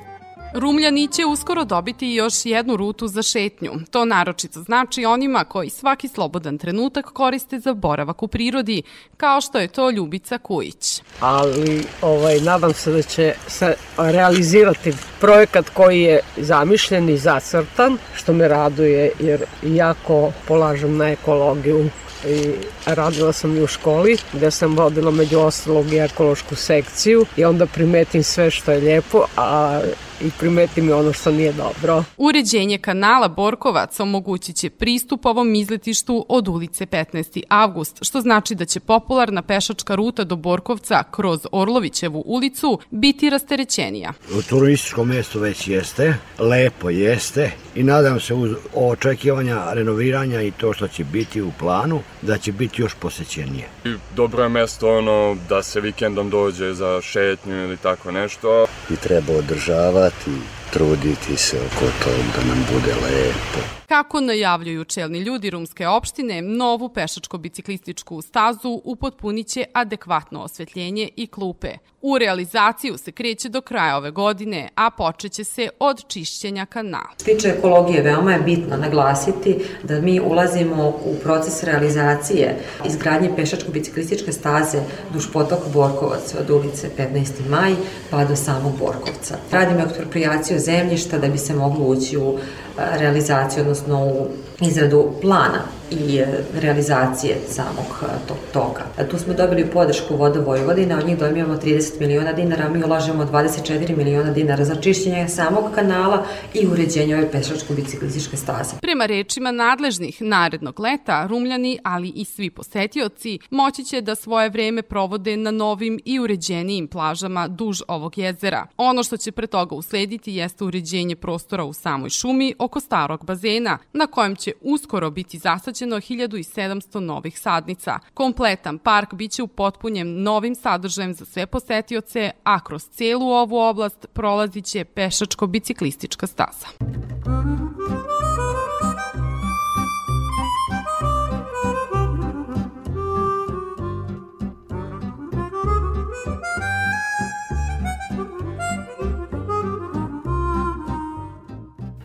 S20: Rumljani će uskoro dobiti još jednu rutu za šetnju. To naročito znači onima koji svaki slobodan trenutak koriste za boravak u prirodi, kao što je to Ljubica Kujić.
S21: Ali ovaj, nadam se da će se realizirati projekat koji je zamišljen i zacrtan, što me raduje jer jako polažem na ekologiju i radila sam i u školi gde sam vodila među ostalog i ekološku sekciju i onda primetim sve što je lijepo, a i primeti mi ono što nije dobro.
S20: Uređenje kanala Borkovac omogućit će pristup ovom izletištu od ulice 15. avgust, što znači da će popularna pešačka ruta do Borkovca kroz Orlovićevu ulicu biti rasterećenija.
S22: U turističkom mestu već jeste, lepo jeste i nadam se uz očekivanja renoviranja i to što će biti u planu, da će biti još posećenije.
S23: Dobro je mesto ono da se vikendom dođe za šetnju ili tako nešto.
S24: I treba održavati, team. Truditi se oko toga da nam bude lepo.
S20: Kako najavljuju čelni ljudi rumske opštine, novu pešačko-biciklističku stazu upotpunit će adekvatno osvetljenje i klupe. U realizaciju se kreće do kraja ove godine, a počeće se od čišćenja kanala.
S25: Što tiče ekologije, veoma je bitno naglasiti da mi ulazimo u proces realizacije izgradnje pešačko-biciklističke staze duž potoka Borkovac od ulice 15. maj pa do samog Borkovca. Radimo ekspropriaciju zemljišta da bi se moglo ući u realizaciju, odnosno u izradu plana i e, realizacije samog e, tog toka. E, tu smo dobili podršku Voda Vojvodina, od njih dobijamo 30 miliona dinara, mi ulažemo 24 miliona dinara za čišćenje samog kanala i uređenje ove pešačko-biciklističke staze.
S20: Prema rečima nadležnih narednog leta, Rumljani, ali i svi posetioci, moći će da svoje vreme provode na novim i uređenijim plažama duž ovog jezera. Ono što će pre toga uslediti jeste uređenje prostora u samoj šumi oko starog bazena, na kojem će uskoro biti zasađeno 1700 novih sadnica. Kompletan park biće upotpunjen novim sadržajem za sve posetioce, a kroz celu ovu oblast prolazit će pešačko-biciklistička staza.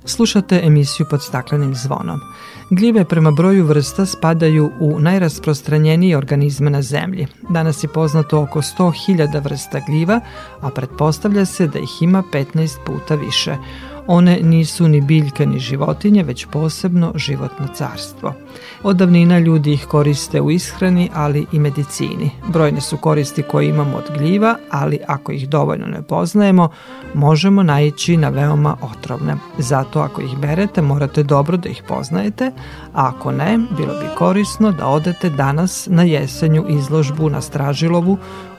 S2: Slušate emisiju pod staklenim zvonom. Gljive prema broju vrsta spadaju u najrasprostranjenije organizme na zemlji. Danas je poznato oko 100.000 vrsta gljiva, a pretpostavlja se da ih ima 15 puta više. One nisu ni biljke ni životinje, već posebno životno carstvo. Od davnina ljudi ih koriste u ishrani, ali i medicini. Brojne su koristi koje imamo od gljiva, ali ako ih dovoljno ne poznajemo, možemo naići na veoma otrovne. Zato ako ih berete, morate dobro da ih poznajete, a ako ne, bilo bi korisno da odete danas na jesenju izložbu na Stražilovu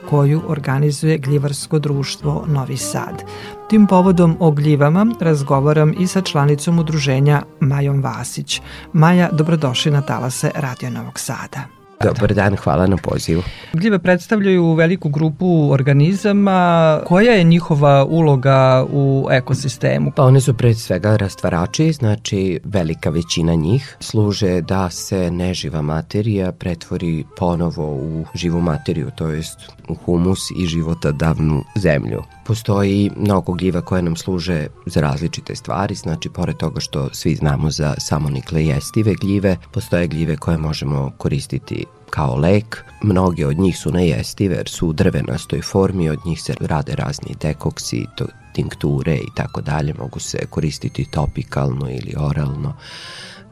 S2: koju organizuje Gljivarsko društvo Novi Sad. Tim povodom o gljivama razgovaram i sa članicom udruženja Majom Vasić. Maja, dobrodošli na talase Radio Novog Sada.
S26: Dobar dan, hvala na pozivu.
S2: Gljive predstavljaju veliku grupu organizama. Koja je njihova uloga u ekosistemu?
S26: Pa one su pred svega rastvarači, znači velika većina njih služe da se neživa materija pretvori ponovo u živu materiju, to jest u humus i životodavnu zemlju. Postoji mnogo gljiva koje nam služe za različite stvari, znači pored toga što svi znamo za samonikle jestive gljive, postoje gljive koje možemo koristiti kao lek. Mnoge od njih su nejestive jer su u drvenastoj formi, od njih se rade razni dekoksi, to, tinkture i tako dalje, mogu se koristiti topikalno ili oralno.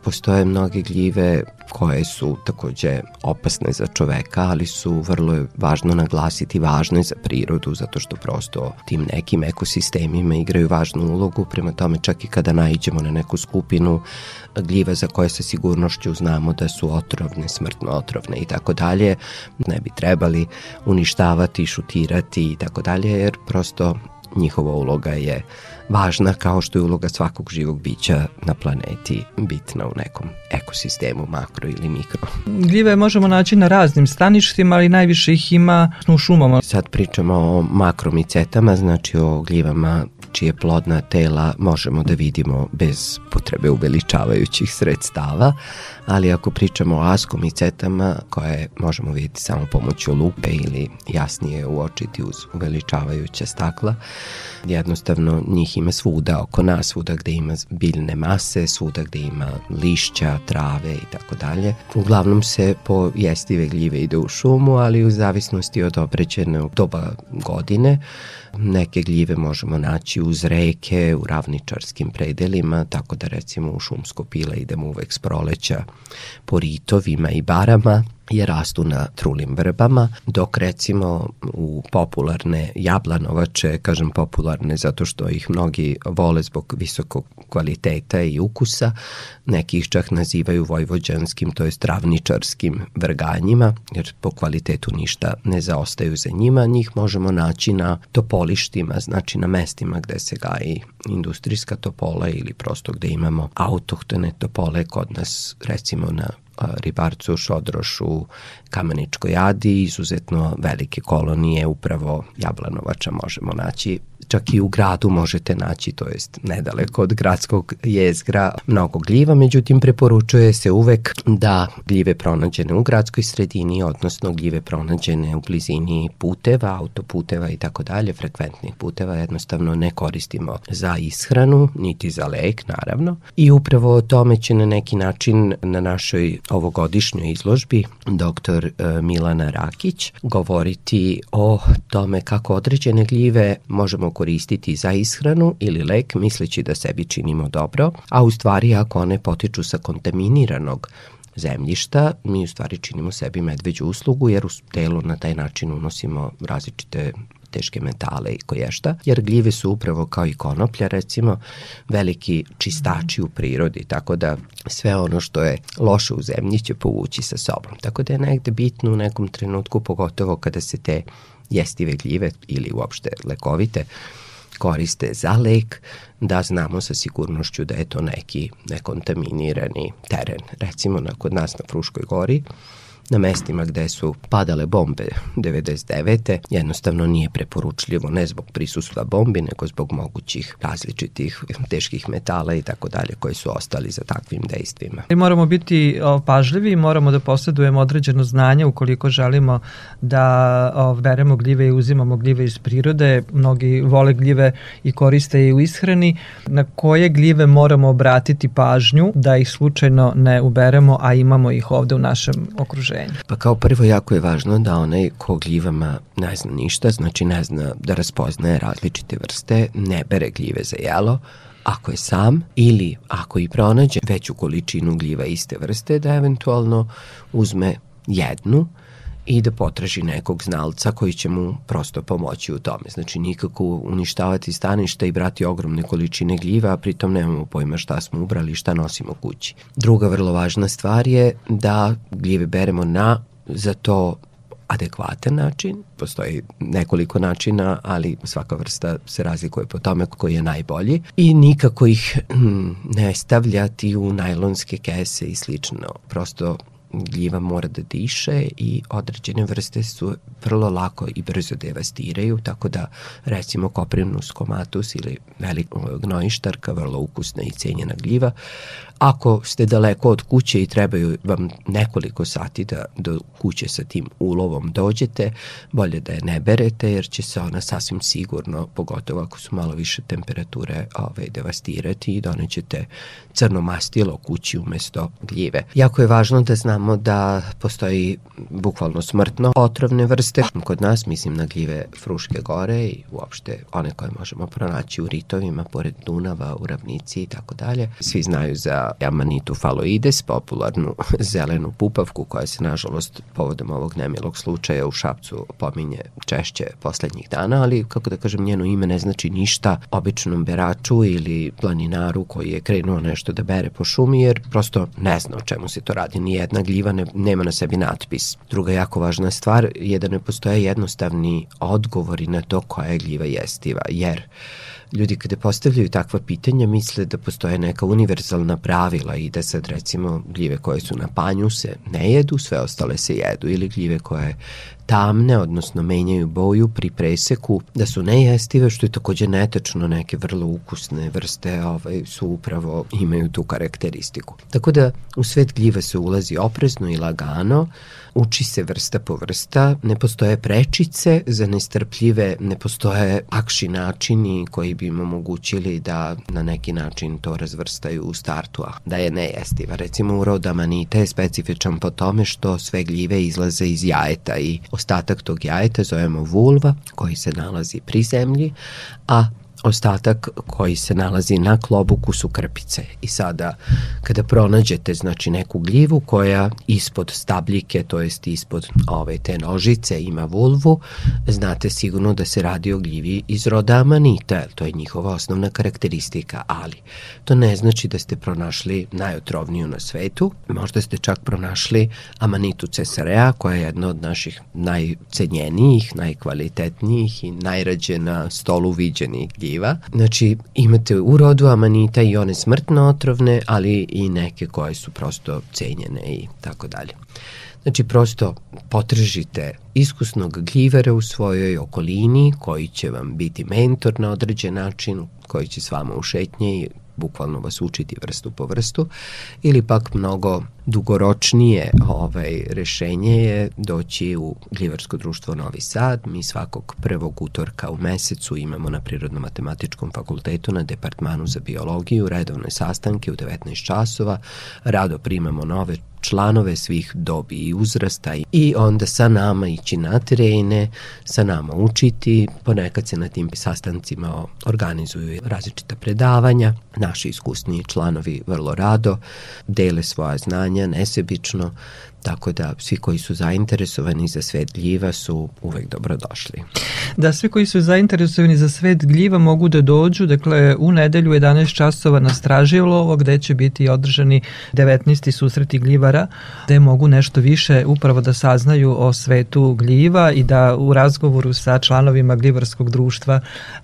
S26: Postoje mnoge gljive koje su takođe opasne za čoveka, ali su vrlo važno naglasiti važne za prirodu, zato što prosto tim nekim ekosistemima igraju važnu ulogu, prema tome čak i kada naiđemo na neku skupinu gljiva za koje sa sigurnošću znamo da su otrovne, smrtno otrovne i tako dalje, ne bi trebali uništavati, šutirati i tako dalje, jer prosto njihova uloga je važna kao što je uloga svakog živog bića na planeti bitna u nekom ekosistemu, makro ili mikro.
S2: Gljive možemo naći na raznim staništima, ali najviše ih ima u šumama.
S26: Sad pričamo o makromicetama, znači o gljivama čije plodna tela možemo da vidimo bez potrebe uveličavajućih sredstava, ali ako pričamo o askomicetama koje možemo vidjeti samo pomoću lupe ili jasnije uočiti uz uveličavajuća stakla, jednostavno njih ima svuda oko nas, svuda gde ima biljne mase, svuda gde ima lišća, trave i tako dalje. Uglavnom se po jestive gljive ide u šumu, ali u zavisnosti od oprećenog doba godine Neke gljive možemo naći uz reke, u ravničarskim predelima, tako da recimo u šumsko pile idemo uvek s proleća po ritovima i barama, je rastu na trulim vrbama, dok recimo u popularne jablanovače, kažem popularne zato što ih mnogi vole zbog visokog kvaliteta i ukusa, neki ih čak nazivaju vojvođanskim, to je travničarskim vrganjima, jer po kvalitetu ništa ne zaostaju za njima, njih možemo naći na topolištima, znači na mestima gde se gaji industrijska topola ili prosto gde imamo autohtone topole kod nas recimo na Ribarcu, Šodrošu, Kameničkoj Adi, izuzetno velike kolonije upravo Jablanovača možemo naći čak i u gradu možete naći, to jest nedaleko od gradskog jezgra, mnogo gljiva, međutim preporučuje se uvek da gljive pronađene u gradskoj sredini, odnosno gljive pronađene u blizini puteva, autoputeva i tako dalje, frekventnih puteva, jednostavno ne koristimo za ishranu, niti za lek, naravno. I upravo o tome će na neki način na našoj ovogodišnjoj izložbi doktor e, Milana Rakić govoriti o tome kako određene gljive možemo koristiti za ishranu ili lek misleći da sebi činimo dobro, a u stvari ako one potiču sa kontaminiranog zemljišta, mi u stvari činimo sebi medveđu uslugu jer u telo na taj način unosimo različite teške metale i koješta, jer gljive su upravo kao i konoplja recimo veliki čistači u prirodi, tako da sve ono što je loše u zemlji će povući sa sobom. Tako da je negde bitno u nekom trenutku, pogotovo kada se te jestive gljive ili uopšte lekovite koriste za lek, da znamo sa sigurnošću da je to neki nekontaminirani teren. Recimo na, kod nas na Fruškoj gori na mestima gde su padale bombe 99. jednostavno nije preporučljivo ne zbog prisustva bombi, nego zbog mogućih različitih teških metala i tako dalje koji su ostali za takvim dejstvima.
S2: I moramo biti pažljivi i moramo da posjedujemo određeno znanje ukoliko želimo da beremo gljive i uzimamo gljive iz prirode. Mnogi vole gljive i koriste i u ishrani. Na koje gljive moramo obratiti pažnju da ih slučajno ne uberemo, a imamo ih ovde u našem okruženju? Okruženju?
S26: Pa kao prvo jako je važno da onaj ko gljivama ne zna ništa, znači ne zna da raspoznaje različite vrste, ne bere gljive za jelo, ako je sam ili ako i pronađe veću količinu gljiva iste vrste, da eventualno uzme jednu i da potraži nekog znalca koji će mu prosto pomoći u tome. Znači nikako uništavati stanište i brati ogromne količine gljiva, a pritom nemamo pojma šta smo ubrali i šta nosimo kući. Druga vrlo važna stvar je da gljive beremo na za to adekvatan način. Postoji nekoliko načina, ali svaka vrsta se razlikuje po tome koji je najbolji. I nikako ih hm, ne stavljati u najlonske kese i slično. Prosto gljiva mora da diše i određene vrste su vrlo lako i brzo devastiraju, tako da recimo Coprinus comatus ili velika gnojištarka, vrlo ukusna i cenjena gljiva, Ako ste daleko od kuće i trebaju vam nekoliko sati da do kuće sa tim ulovom dođete, bolje da je ne berete jer će se ona sasvim sigurno, pogotovo ako su malo više temperature, ovaj, devastirati i donećete crno mastilo kući umesto gljive. Jako je važno da znamo da postoji bukvalno smrtno otrovne vrste. Kod nas mislim na gljive Fruške gore i uopšte one koje možemo pronaći u ritovima pored Dunava, u Ravnici i tako dalje. Svi znaju za Amanitu faloides, popularnu <laughs> zelenu pupavku koja se nažalost povodom ovog nemilog slučaja u Šapcu pominje češće poslednjih dana, ali kako da kažem njeno ime ne znači ništa običnom beraču ili planinaru koji je krenuo nešto da bere po šumi jer prosto ne zna o čemu se to radi. Nijedna gljiva ne, nema na sebi natpis. Druga jako važna stvar je da ne postoje jednostavni odgovori na to koja je gljiva jestiva, jer ljudi kada postavljaju takva pitanja misle da postoje neka univerzalna pravila i da sad recimo gljive koje su na panju se ne jedu, sve ostale se jedu ili gljive koje tamne, odnosno menjaju boju pri preseku, da su nejestive, što je takođe netačno, neke vrlo ukusne vrste ovaj, su upravo imaju tu karakteristiku. Tako da u svet gljiva se ulazi oprezno i lagano, uči se vrsta po vrsta, ne postoje prečice za nestrpljive, ne postoje akši načini koji bi im omogućili da na neki način to razvrstaju u startu, a da je nejestiva. Recimo urod amanite je specifičan po tome što sve gljive izlaze iz jajeta i ostatak tog jajeta zovemo vulva koji se nalazi pri zemlji, a ostatak koji se nalazi na klobuku su krpice. I sada kada pronađete znači neku gljivu koja ispod stabljike, to jest ispod ove te nožice ima vulvu, znate sigurno da se radi o gljivi iz roda amanita, to je njihova osnovna karakteristika, ali to ne znači da ste pronašli najotrovniju na svetu, možda ste čak pronašli amanitu cesarea koja je jedna od naših najcenjenijih, najkvalitetnijih i najrađe na stolu viđenih gljiva gljiva. Znači, imate u rodu amanita i one smrtno otrovne, ali i neke koje su prosto cenjene i tako dalje. Znači, prosto potržite iskusnog gljivara u svojoj okolini koji će vam biti mentor na određen način, koji će s vama u šetnje i bukvalno vas učiti vrstu po vrstu ili pak mnogo dugoročnije ovaj, rešenje je doći u Gljivarsko društvo Novi Sad. Mi svakog prvog utorka u mesecu imamo na Prirodno-matematičkom fakultetu na Departmanu za biologiju redovne sastanke u 19 časova. Rado primamo nove članove svih dobi i uzrasta i onda sa nama ići na terene, sa nama učiti, ponekad se na tim sastancima organizuju različita predavanja, naši iskusni članovi vrlo rado dele svoja znanja nesebično, Tako da svi koji su zainteresovani za svet gljiva su uvek dobrodošli.
S2: Da, svi koji su zainteresovani za svet gljiva mogu da dođu, dakle u nedelju 11 časova na Straživlovo gde će biti održani 19. susreti gljivara, gde mogu nešto više upravo da saznaju o svetu gljiva i da u razgovoru sa članovima gljivarskog društva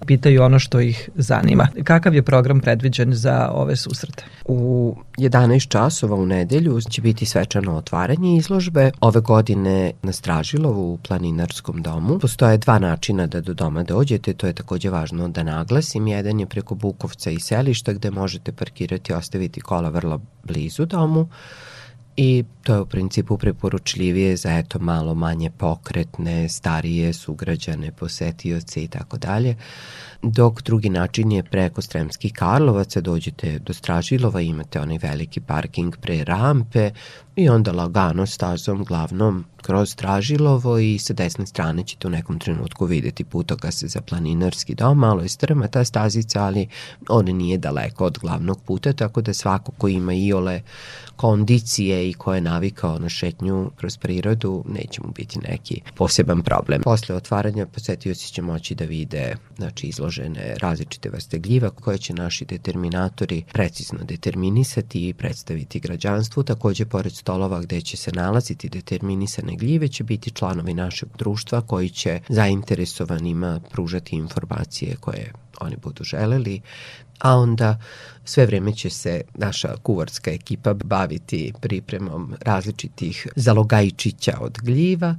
S2: pitaju ono što ih zanima. Kakav je program predviđen za ove susrete?
S26: U 11 časova u nedelju će biti svečano otvaranje otvaranje izložbe ove godine na Stražilovu u planinarskom domu. Postoje dva načina da do doma dođete, to je takođe važno da naglasim. Jedan je preko Bukovca i selišta gde možete parkirati i ostaviti kola vrlo blizu domu i to je u principu preporučljivije za eto malo manje pokretne, starije sugrađane, posetioce i tako dalje. Dok drugi način je preko Sremskih Karlovaca, dođete do Stražilova, imate onaj veliki parking pre rampe i onda lagano stazom glavnom kroz Tražilovo i sa desne strane ćete u nekom trenutku videti putokase za planinarski dom, malo je strma ta stazica, ali on nije daleko od glavnog puta, tako da svako ko ima iole kondicije i ko je navikao na šetnju kroz prirodu, neće mu biti neki poseban problem. Posle otvaranja posetioci će moći da vide znači, izložene različite vrste gljiva koje će naši determinatori precizno determinisati i predstaviti građanstvu. Takođe, pored stolova gde će se nalaziti determinisane gljive će biti članovi našeg društva koji će zainteresovanima pružati informacije koje oni budu želeli, a onda sve vreme će se naša kuvarska ekipa baviti pripremom različitih zalogajčića od gljiva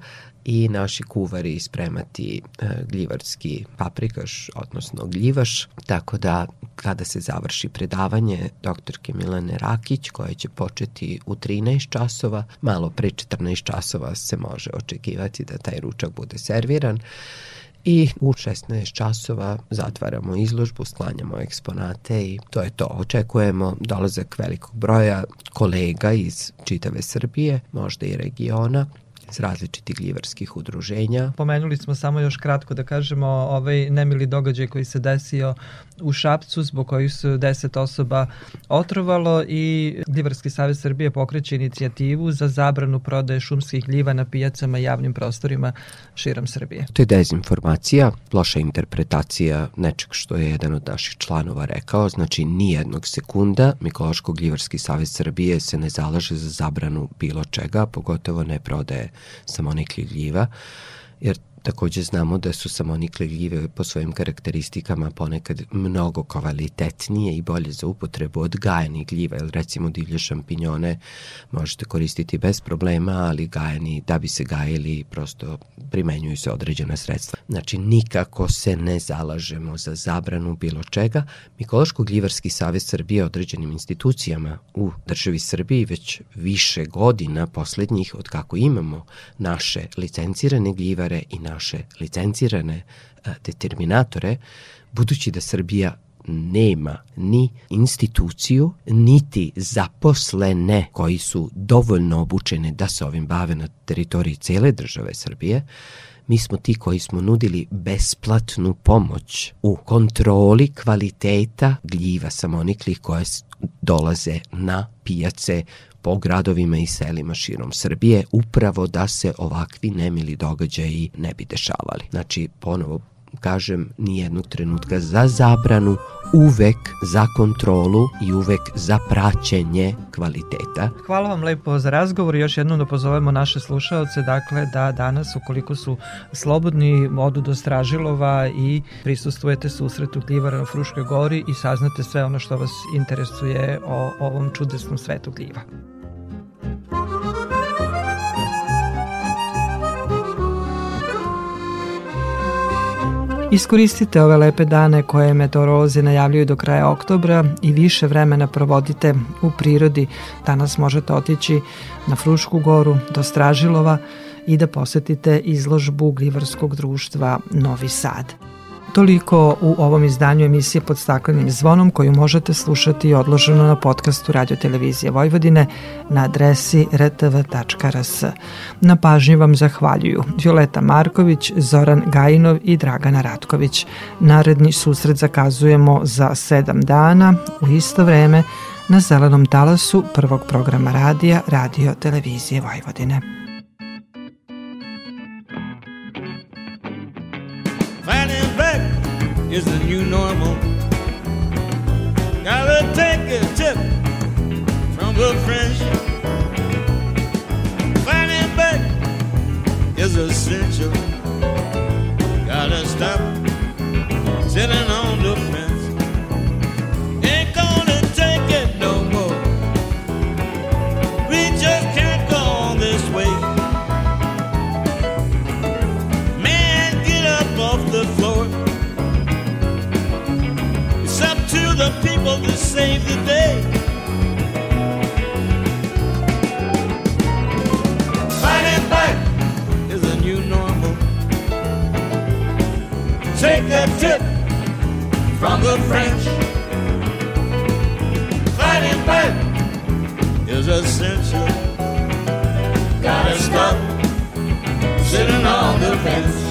S26: i naši kuvari spremati e, gljivarski paprikaš, odnosno gljivaš, tako da kada se završi predavanje doktorke Milane Rakić, koja će početi u 13 časova, malo pre 14 časova se može očekivati da taj ručak bude serviran, i u 16 časova zatvaramo izložbu, sklanjamo eksponate i to je to. Očekujemo dolazak velikog broja kolega iz čitave Srbije, možda i regiona, iz različitih gljivarskih udruženja.
S2: Pomenuli smo samo još kratko da kažemo ovaj nemili događaj koji se desio u Šapcu zbog kojih su 10 osoba otrovalo i Gljivarski savez Srbije pokreće inicijativu za zabranu prodaje šumskih gljiva na pijacama i javnim prostorima širom Srbije.
S26: To je dezinformacija, loša interpretacija nečeg što je jedan od naših članova rekao, znači nijednog sekunda Mikološko-Gljivarski savez Srbije se ne zalaže za zabranu bilo čega, pogotovo ne prodaje samonikli gljiva, jer Takođe znamo da su samonikle gljive po svojim karakteristikama ponekad mnogo kvalitetnije i bolje za upotrebu od gajenih gljiva, jer recimo divlje šampinjone možete koristiti bez problema, ali gajeni da bi se gajili prosto primenjuju se određena sredstva. Znači nikako se ne zalažemo za zabranu bilo čega. Mikološko-gljivarski savez Srbije određenim institucijama u državi Srbiji već više godina poslednjih od kako imamo naše licencirane gljivare i naše licencirane e, determinatore, budući da Srbija nema ni instituciju, niti zaposlene koji su dovoljno obučene da se ovim bave na teritoriji cele države Srbije, mi smo ti koji smo nudili besplatnu pomoć u kontroli kvaliteta gljiva samoniklih koje dolaze na pijace po gradovima i selima širom Srbije upravo da se ovakvi nemili događaji ne bi dešavali. Znači, ponovo kažem, nijednog trenutka za zabranu, uvek za kontrolu i uvek za praćenje kvaliteta.
S2: Hvala vam lepo za razgovor još jednom da pozovemo naše slušaoce, dakle da danas ukoliko su slobodni odu do Stražilova i prisustujete susretu gljivara na Fruškoj gori i saznate sve ono što vas interesuje o ovom čudesnom svetu gljiva. Iskoristite ove lepe dane koje meteorolozi najavljuju do kraja oktobra i više vremena provodite u prirodi. Danas možete otići na Frušku goru do Stražilova i da posetite izložbu Glivarskog društva Novi Sad. Toliko u ovom izdanju emisije pod staklenim zvonom koju možete slušati odloženo na podcastu Radio Televizije Vojvodine na adresi rtv.rs. Na pažnji vam zahvaljuju Violeta Marković, Zoran Gajinov i Dragana Ratković. Naredni susret zakazujemo za sedam dana u isto vreme na zelenom talasu prvog programa radija Radio Televizije Vojvodine.
S27: Is the new normal. Gotta take a tip from the French. Fighting back is essential. Gotta stop sitting on the fence. A tip from the French. Fighting back is essential. Gotta stop sitting on the fence.